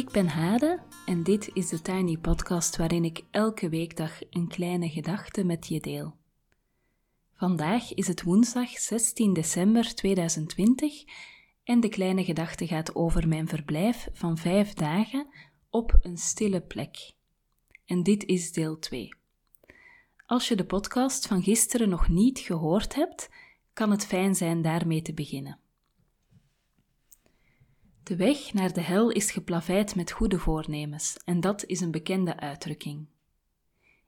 Ik ben Hade en dit is de Tiny Podcast waarin ik elke weekdag een kleine gedachte met je deel. Vandaag is het woensdag 16 december 2020 en de kleine gedachte gaat over mijn verblijf van vijf dagen op een stille plek. En dit is deel 2. Als je de podcast van gisteren nog niet gehoord hebt, kan het fijn zijn daarmee te beginnen. De weg naar de hel is geplaveid met goede voornemens, en dat is een bekende uitdrukking.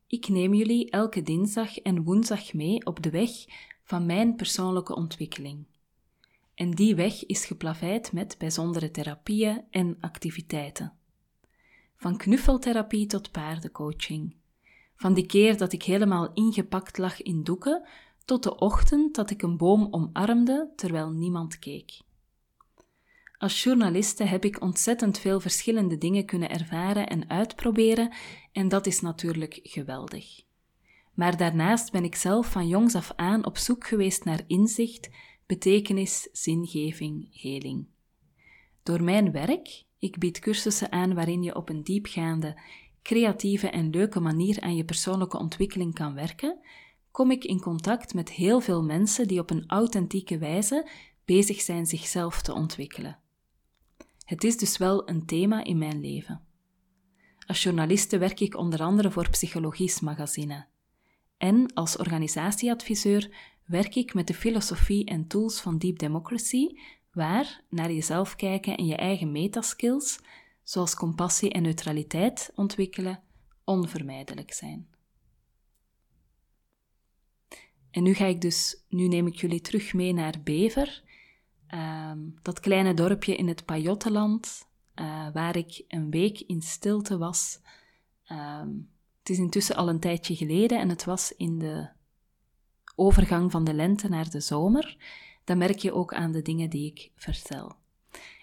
Ik neem jullie elke dinsdag en woensdag mee op de weg van mijn persoonlijke ontwikkeling. En die weg is geplaveid met bijzondere therapieën en activiteiten. Van knuffeltherapie tot paardencoaching. Van die keer dat ik helemaal ingepakt lag in doeken, tot de ochtend dat ik een boom omarmde terwijl niemand keek. Als journaliste heb ik ontzettend veel verschillende dingen kunnen ervaren en uitproberen, en dat is natuurlijk geweldig. Maar daarnaast ben ik zelf van jongs af aan op zoek geweest naar inzicht, betekenis, zingeving, heling. Door mijn werk, ik bied cursussen aan waarin je op een diepgaande, creatieve en leuke manier aan je persoonlijke ontwikkeling kan werken, kom ik in contact met heel veel mensen die op een authentieke wijze bezig zijn zichzelf te ontwikkelen. Het is dus wel een thema in mijn leven. Als journaliste werk ik onder andere voor Psychologisch Magazine. En als organisatieadviseur werk ik met de filosofie en tools van Deep Democracy, waar naar jezelf kijken en je eigen metaskills, zoals compassie en neutraliteit ontwikkelen, onvermijdelijk zijn. En nu ga ik dus, nu neem ik jullie terug mee naar Bever, ehm, dat kleine dorpje in het Pajottenland, uh, waar ik een week in stilte was. Ehm, het is intussen al een tijdje geleden en het was in de overgang van de lente naar de zomer. Dat merk je ook aan de dingen die ik vertel.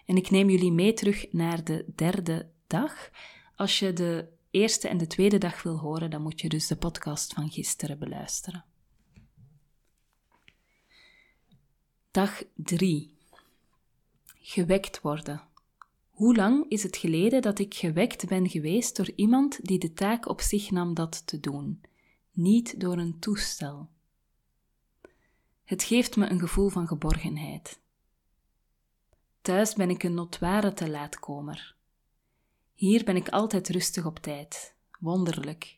En ik neem jullie mee terug naar de derde dag. Als je de eerste en de tweede dag wil horen, dan moet je dus de podcast van gisteren beluisteren. Dag 3. Gewekt worden. Hoe lang is het geleden dat ik gewekt ben geweest door iemand die de taak op zich nam dat te doen, niet door een toestel? Het geeft me een gevoel van geborgenheid. Thuis ben ik een notoire te laatkomer. Hier ben ik altijd rustig op tijd, wonderlijk.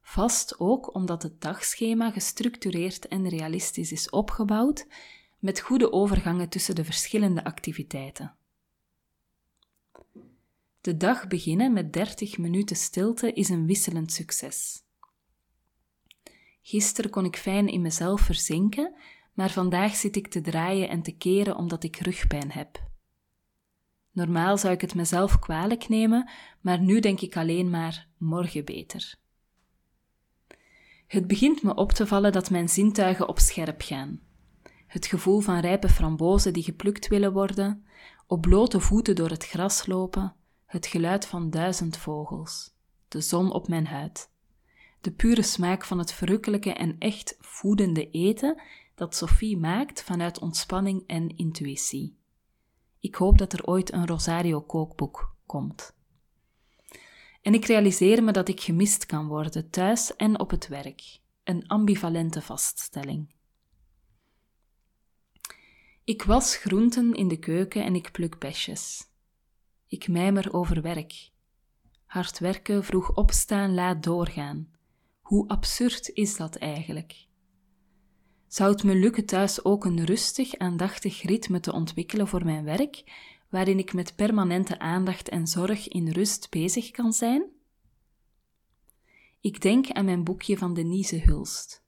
Vast ook omdat het dagschema gestructureerd en realistisch is opgebouwd, met goede overgangen tussen de verschillende activiteiten. De dag beginnen met 30 minuten stilte is een wisselend succes. Gisteren kon ik fijn in mezelf verzinken, maar vandaag zit ik te draaien en te keren omdat ik rugpijn heb. Normaal zou ik het mezelf kwalijk nemen, maar nu denk ik alleen maar morgen beter. Het begint me op te vallen dat mijn zintuigen op scherp gaan. Het gevoel van rijpe frambozen die geplukt willen worden, op blote voeten door het gras lopen, het geluid van duizend vogels, de zon op mijn huid, de pure smaak van het verrukkelijke en echt voedende eten dat Sophie maakt vanuit ontspanning en intuïtie. Ik hoop dat er ooit een Rosario kookboek komt. En ik realiseer me dat ik gemist kan worden, thuis en op het werk. Een ambivalente vaststelling. Ik was groenten in de keuken en ik pluk besjes. Ik mijmer over werk. Hard werken, vroeg opstaan, laat doorgaan. Hoe absurd is dat eigenlijk? Zou het me lukken thuis ook een rustig, aandachtig ritme te ontwikkelen voor mijn werk, waarin ik met permanente aandacht en zorg in rust bezig kan zijn? Ik denk aan mijn boekje van Denise Hulst.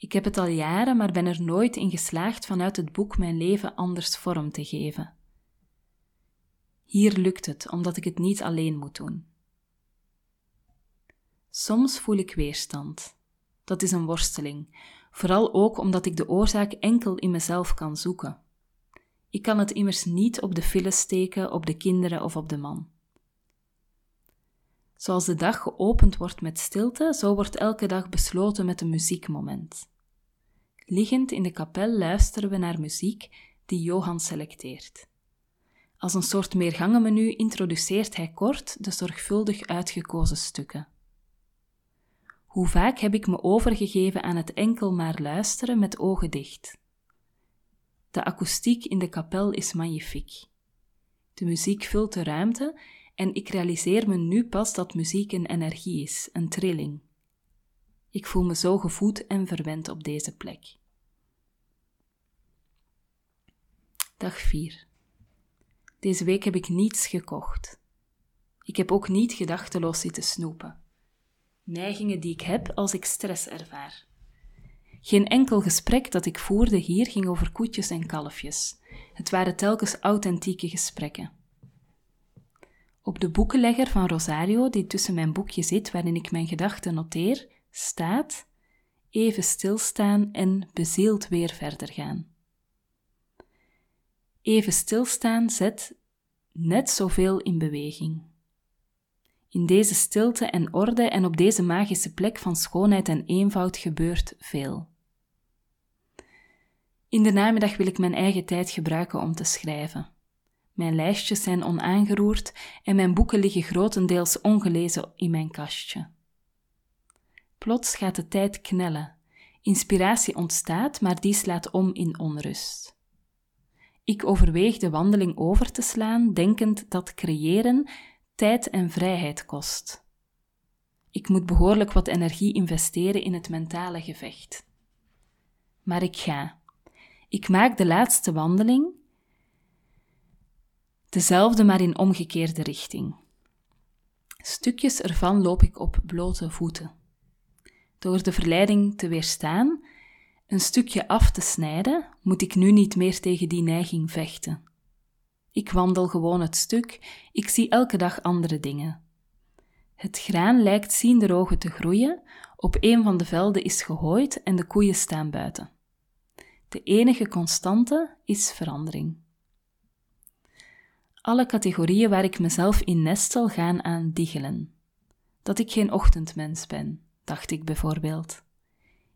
Ik heb het al jaren, maar ben er nooit in geslaagd vanuit het boek mijn leven anders vorm te geven. Hier lukt het, omdat ik het niet alleen moet doen. Soms voel ik weerstand. Dat is een worsteling, vooral ook omdat ik de oorzaak enkel in mezelf kan zoeken. Ik kan het immers niet op de file steken, op de kinderen of op de man. Zoals de dag geopend wordt met stilte, zo wordt elke dag besloten met een muziekmoment. Liggend in de kapel luisteren we naar muziek die Johan selecteert. Als een soort meergangenmenu introduceert hij kort de zorgvuldig uitgekozen stukken. Hoe vaak heb ik me overgegeven aan het enkel maar luisteren met ogen dicht. De akoestiek in de kapel is magnifiek. De muziek vult de ruimte en ik realiseer me nu pas dat muziek een energie is, een trilling. Ik voel me zo gevoed en verwend op deze plek. Dag 4. Deze week heb ik niets gekocht. Ik heb ook niet gedachteloos zitten snoepen. Neigingen die ik heb als ik stress ervaar. Geen enkel gesprek dat ik voerde hier ging over koetjes en kalfjes. Het waren telkens authentieke gesprekken. Op de boekenlegger van Rosario, die tussen mijn boekje zit waarin ik mijn gedachten noteer, staat even stilstaan en bezield weer verder gaan. Even stilstaan zet net zoveel in beweging. In deze stilte en orde en op deze magische plek van schoonheid en eenvoud gebeurt veel. In de namiddag wil ik mijn eigen tijd gebruiken om te schrijven. Mijn lijstjes zijn onaangeroerd en mijn boeken liggen grotendeels ongelezen in mijn kastje. Plots gaat de tijd knellen. Inspiratie ontstaat, maar die slaat om in onrust. Ik overweeg de wandeling over te slaan, denkend dat creëren tijd en vrijheid kost. Ik moet behoorlijk wat energie investeren in het mentale gevecht. Maar ik ga. Ik maak de laatste wandeling, dezelfde maar in omgekeerde richting. Stukjes ervan loop ik op blote voeten. Door de verleiding te weerstaan, een stukje af te snijden, moet ik nu niet meer tegen die neiging vechten. Ik wandel gewoon het stuk, ik zie elke dag andere dingen. Het graan lijkt ziende ogen te groeien, op een van de velden is gehooid en de koeien staan buiten. De enige constante is verandering. Alle categorieën waar ik mezelf in nestel gaan aan diggelen. Dat ik geen ochtendmens ben, dacht ik bijvoorbeeld.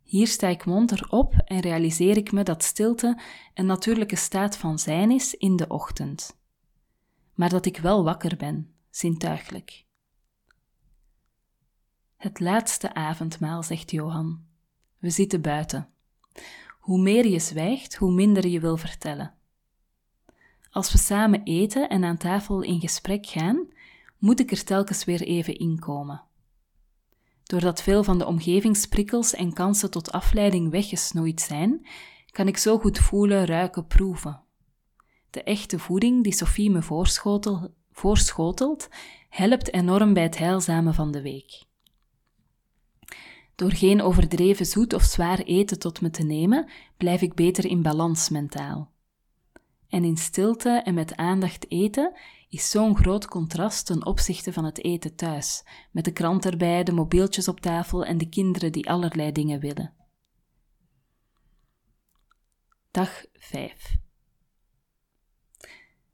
Hier sta ik monter op en realiseer ik me dat stilte een natuurlijke staat van zijn is in de ochtend. Maar dat ik wel wakker ben, zintuigelijk. Het laatste avondmaal, zegt Johan. We zitten buiten. Hoe meer je zwijgt, hoe minder je wil vertellen. Als we samen eten en aan tafel in gesprek gaan, moet ik er telkens weer even inkomen. Doordat veel van de omgevingsprikkels en kansen tot afleiding weggesnoeid zijn, kan ik zo goed voelen, ruiken, proeven. De echte voeding die Sophie me voorschotelt, helpt enorm bij het heilzame van de week. Door geen overdreven zoet of zwaar eten tot me te nemen, blijf ik beter in balans mentaal. En in stilte en met aandacht eten is zo'n groot contrast ten opzichte van het eten thuis, met de krant erbij, de mobieltjes op tafel en de kinderen die allerlei dingen willen. Dag 5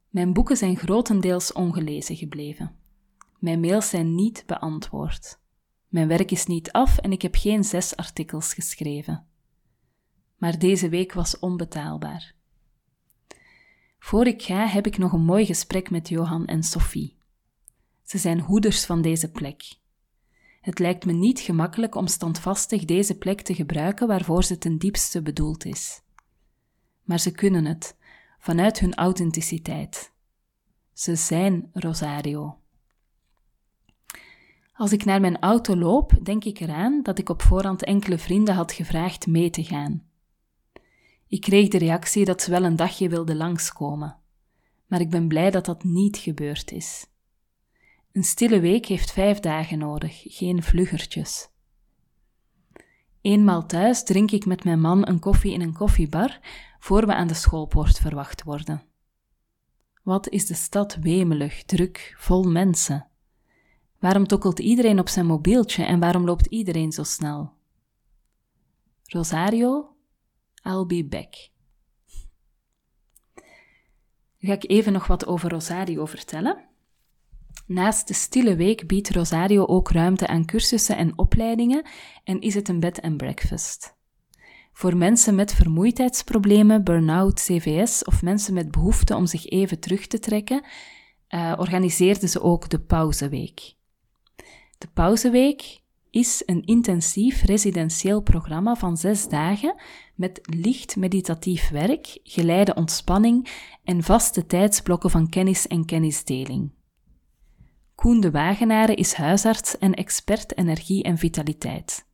Mijn boeken zijn grotendeels ongelezen gebleven. Mijn mails zijn niet beantwoord. Mijn werk is niet af en ik heb geen zes artikels geschreven. Maar deze week was onbetaalbaar. Voor ik ga heb ik nog een mooi gesprek met Johan en Sophie. Ze zijn hoeders van deze plek. Het lijkt me niet gemakkelijk om standvastig deze plek te gebruiken waarvoor ze ten diepste bedoeld is. Maar ze kunnen het, vanuit hun authenticiteit. Ze zijn Rosario. Als ik naar mijn auto loop, denk ik eraan dat ik op voorhand enkele vrienden had gevraagd mee te gaan. Ik kreeg de reactie dat ze wel een dagje wilden langskomen, maar ik ben blij dat dat niet gebeurd is. Een stille week heeft vijf dagen nodig, geen vluggertjes. Eenmaal thuis drink ik met mijn man een koffie in een koffiebar voor we aan de schoolpoort verwacht worden. Wat is de stad wemelig, druk, vol mensen? Waarom tokkelt iedereen op zijn mobieltje en waarom loopt iedereen zo snel? Rosario, I'll be back. Nu ga ik even nog wat over Rosario vertellen. Naast de stille week biedt Rosario ook ruimte aan cursussen en opleidingen en is het een bed and breakfast. Voor mensen met vermoeidheidsproblemen, burn-out, CVS of mensen met behoefte om zich even terug te trekken, uh, organiseerden ze ook de Pauzeweek. De Pauzeweek is een intensief residentieel programma van zes dagen met licht meditatief werk, geleide ontspanning en vaste tijdsblokken van kennis en kennisdeling. Koen de Wagenaren is huisarts en expert energie en vitaliteit.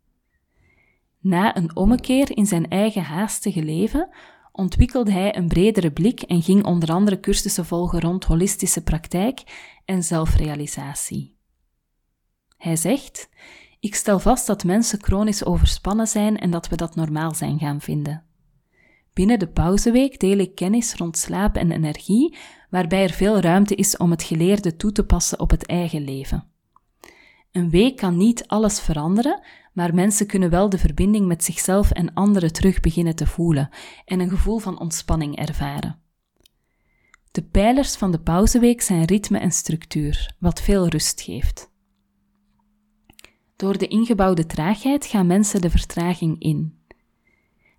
Na een ommekeer in zijn eigen haastige leven ontwikkelde hij een bredere blik en ging onder andere cursussen volgen rond holistische praktijk en zelfrealisatie. Hij zegt: Ik stel vast dat mensen chronisch overspannen zijn en dat we dat normaal zijn gaan vinden. Binnen de pauzeweek deel ik kennis rond slaap en energie, waarbij er veel ruimte is om het geleerde toe te passen op het eigen leven. Een week kan niet alles veranderen, maar mensen kunnen wel de verbinding met zichzelf en anderen terug beginnen te voelen en een gevoel van ontspanning ervaren. De pijlers van de pauzeweek zijn ritme en structuur, wat veel rust geeft. Door de ingebouwde traagheid gaan mensen de vertraging in.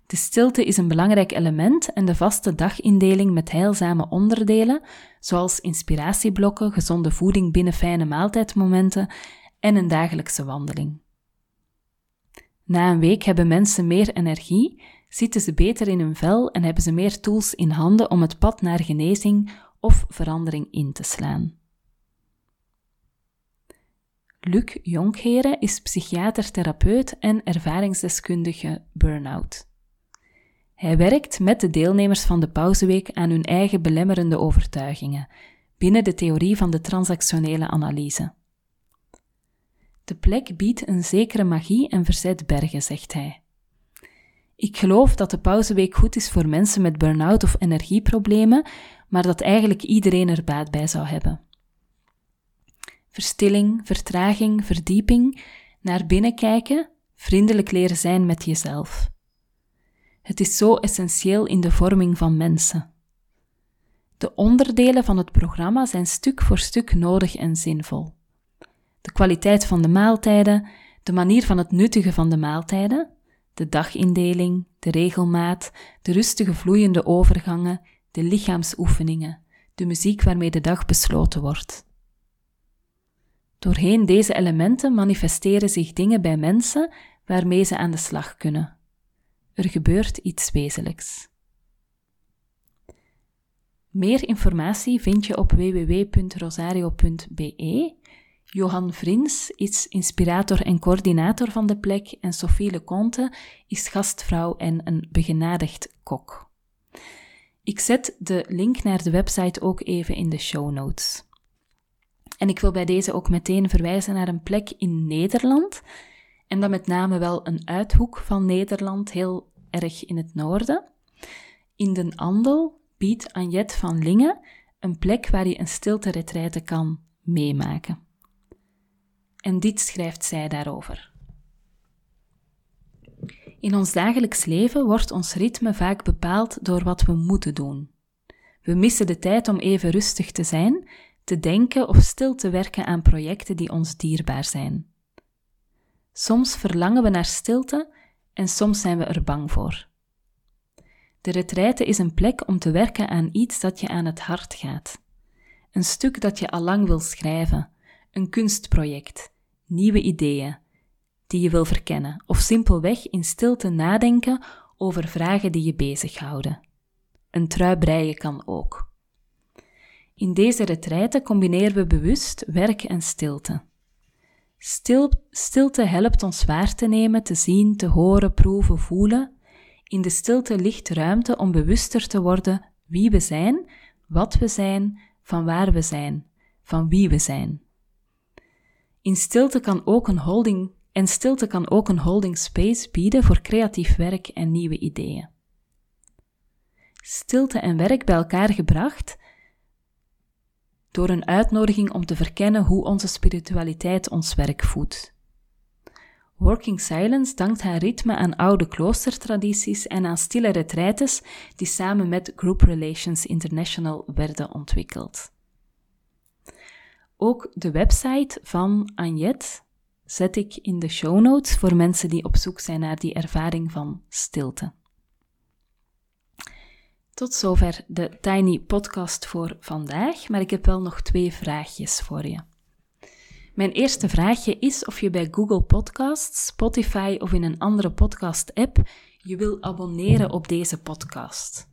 De stilte is een belangrijk element en de vaste dagindeling met heilzame onderdelen, zoals inspiratieblokken, gezonde voeding binnen fijne maaltijdmomenten en een dagelijkse wandeling. Na een week hebben mensen meer energie, zitten ze beter in hun vel en hebben ze meer tools in handen om het pad naar genezing of verandering in te slaan. Luc Jonkheren is psychiater-therapeut en ervaringsdeskundige burn-out. Hij werkt met de deelnemers van de pauzeweek aan hun eigen belemmerende overtuigingen, binnen de theorie van de transactionele analyse. De plek biedt een zekere magie en verzet bergen, zegt hij. Ik geloof dat de pauzeweek goed is voor mensen met burn-out of energieproblemen, maar dat eigenlijk iedereen er baat bij zou hebben. Verstilling, vertraging, verdieping, naar binnen kijken, vriendelijk leren zijn met jezelf. Het is zo essentieel in de vorming van mensen. De onderdelen van het programma zijn stuk voor stuk nodig en zinvol de kwaliteit van de maaltijden, de manier van het nuttigen van de maaltijden, de dagindeling, de regelmaat, de rustige vloeiende overgangen, de lichaamsoefeningen, de muziek waarmee de dag besloten wordt. Doorheen deze elementen manifesteren zich dingen bij mensen waarmee ze aan de slag kunnen. Er gebeurt iets wezenlijks. Meer informatie vind je op www.rosario.be Johan Vrins is inspirator en coördinator van de plek en Sophie Leconte is gastvrouw en een begenadigd kok. Ik zet de link naar de website ook even in de show notes. En ik wil bij deze ook meteen verwijzen naar een plek in Nederland, en dan met name wel een uithoek van Nederland, heel erg in het noorden. In Den Andel biedt Anjet van Lingen een plek waar je een stilte kan meemaken. En dit schrijft zij daarover. In ons dagelijks leven wordt ons ritme vaak bepaald door wat we moeten doen. We missen de tijd om even rustig te zijn, te denken of stil te werken aan projecten die ons dierbaar zijn. Soms verlangen we naar stilte en soms zijn we er bang voor. De retraite is een plek om te werken aan iets dat je aan het hart gaat. Een stuk dat je al lang wil schrijven, een kunstproject, nieuwe ideeën die je wil verkennen, of simpelweg in stilte nadenken over vragen die je bezighouden. Een trui breien kan ook. In deze retraite combineren we bewust werk en stilte. Stil, stilte helpt ons waar te nemen, te zien, te horen, proeven, voelen. In de stilte ligt ruimte om bewuster te worden wie we zijn, wat we zijn, van waar we zijn, van wie we zijn. In stilte kan ook een holding, en stilte kan ook een holding space bieden voor creatief werk en nieuwe ideeën. Stilte en werk bij elkaar gebracht door een uitnodiging om te verkennen hoe onze spiritualiteit ons werk voedt. Working Silence dankt haar ritme aan oude kloostertradities en aan stille retraites die samen met Group Relations International werden ontwikkeld. Ook de website van Agnet zet ik in de show notes voor mensen die op zoek zijn naar die ervaring van stilte. Tot zover de Tiny Podcast voor vandaag, maar ik heb wel nog twee vraagjes voor je. Mijn eerste vraagje is of je bij Google Podcasts, Spotify of in een andere podcast-app je wil abonneren op deze podcast.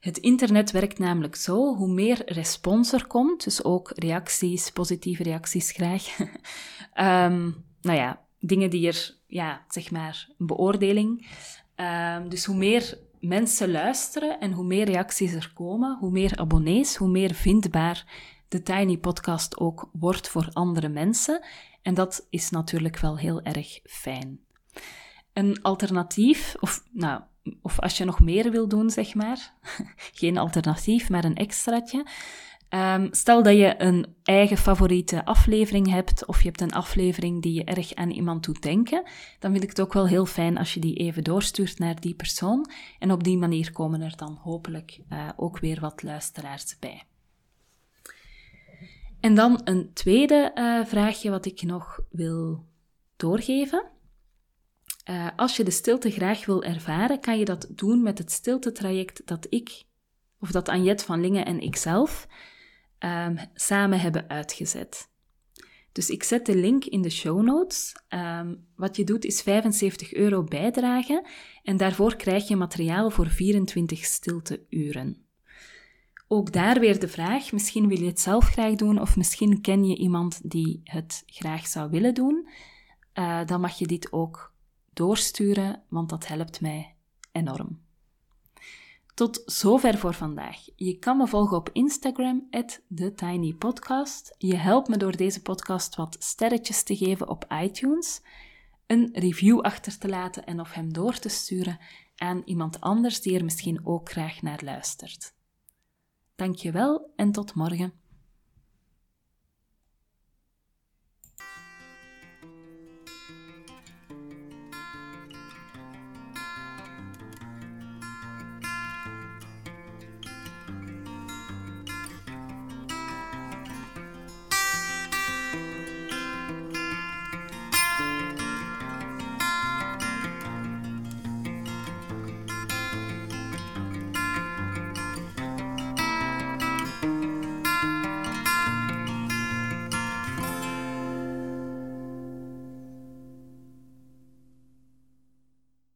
Het internet werkt namelijk zo, hoe meer respons er komt, dus ook reacties, positieve reacties graag, um, nou ja, dingen die er, ja, zeg maar, een beoordeling. Um, dus hoe meer mensen luisteren en hoe meer reacties er komen, hoe meer abonnees, hoe meer vindbaar de Tiny Podcast ook wordt voor andere mensen. En dat is natuurlijk wel heel erg fijn. Een alternatief, of, nou, of als je nog meer wil doen, zeg maar, geen alternatief, maar een extraatje. Um, stel dat je een eigen favoriete aflevering hebt, of je hebt een aflevering die je erg aan iemand doet denken, dan vind ik het ook wel heel fijn als je die even doorstuurt naar die persoon. En op die manier komen er dan hopelijk uh, ook weer wat luisteraars bij. En dan een tweede uh, vraagje wat ik nog wil doorgeven. Uh, als je de stilte graag wil ervaren, kan je dat doen met het stiltetraject dat ik, of dat Anjet van Lingen en ikzelf um, samen hebben uitgezet. Dus ik zet de link in de show notes. Um, wat je doet is 75 euro bijdragen en daarvoor krijg je materiaal voor 24 stilteuren. Ook daar weer de vraag, misschien wil je het zelf graag doen of misschien ken je iemand die het graag zou willen doen. Uh, dan mag je dit ook doorsturen, want dat helpt mij enorm. Tot zover voor vandaag. Je kan me volgen op Instagram, TheTinyPodcast. Je helpt me door deze podcast wat sterretjes te geven op iTunes, een review achter te laten en of hem door te sturen aan iemand anders die er misschien ook graag naar luistert. Dankjewel en tot morgen.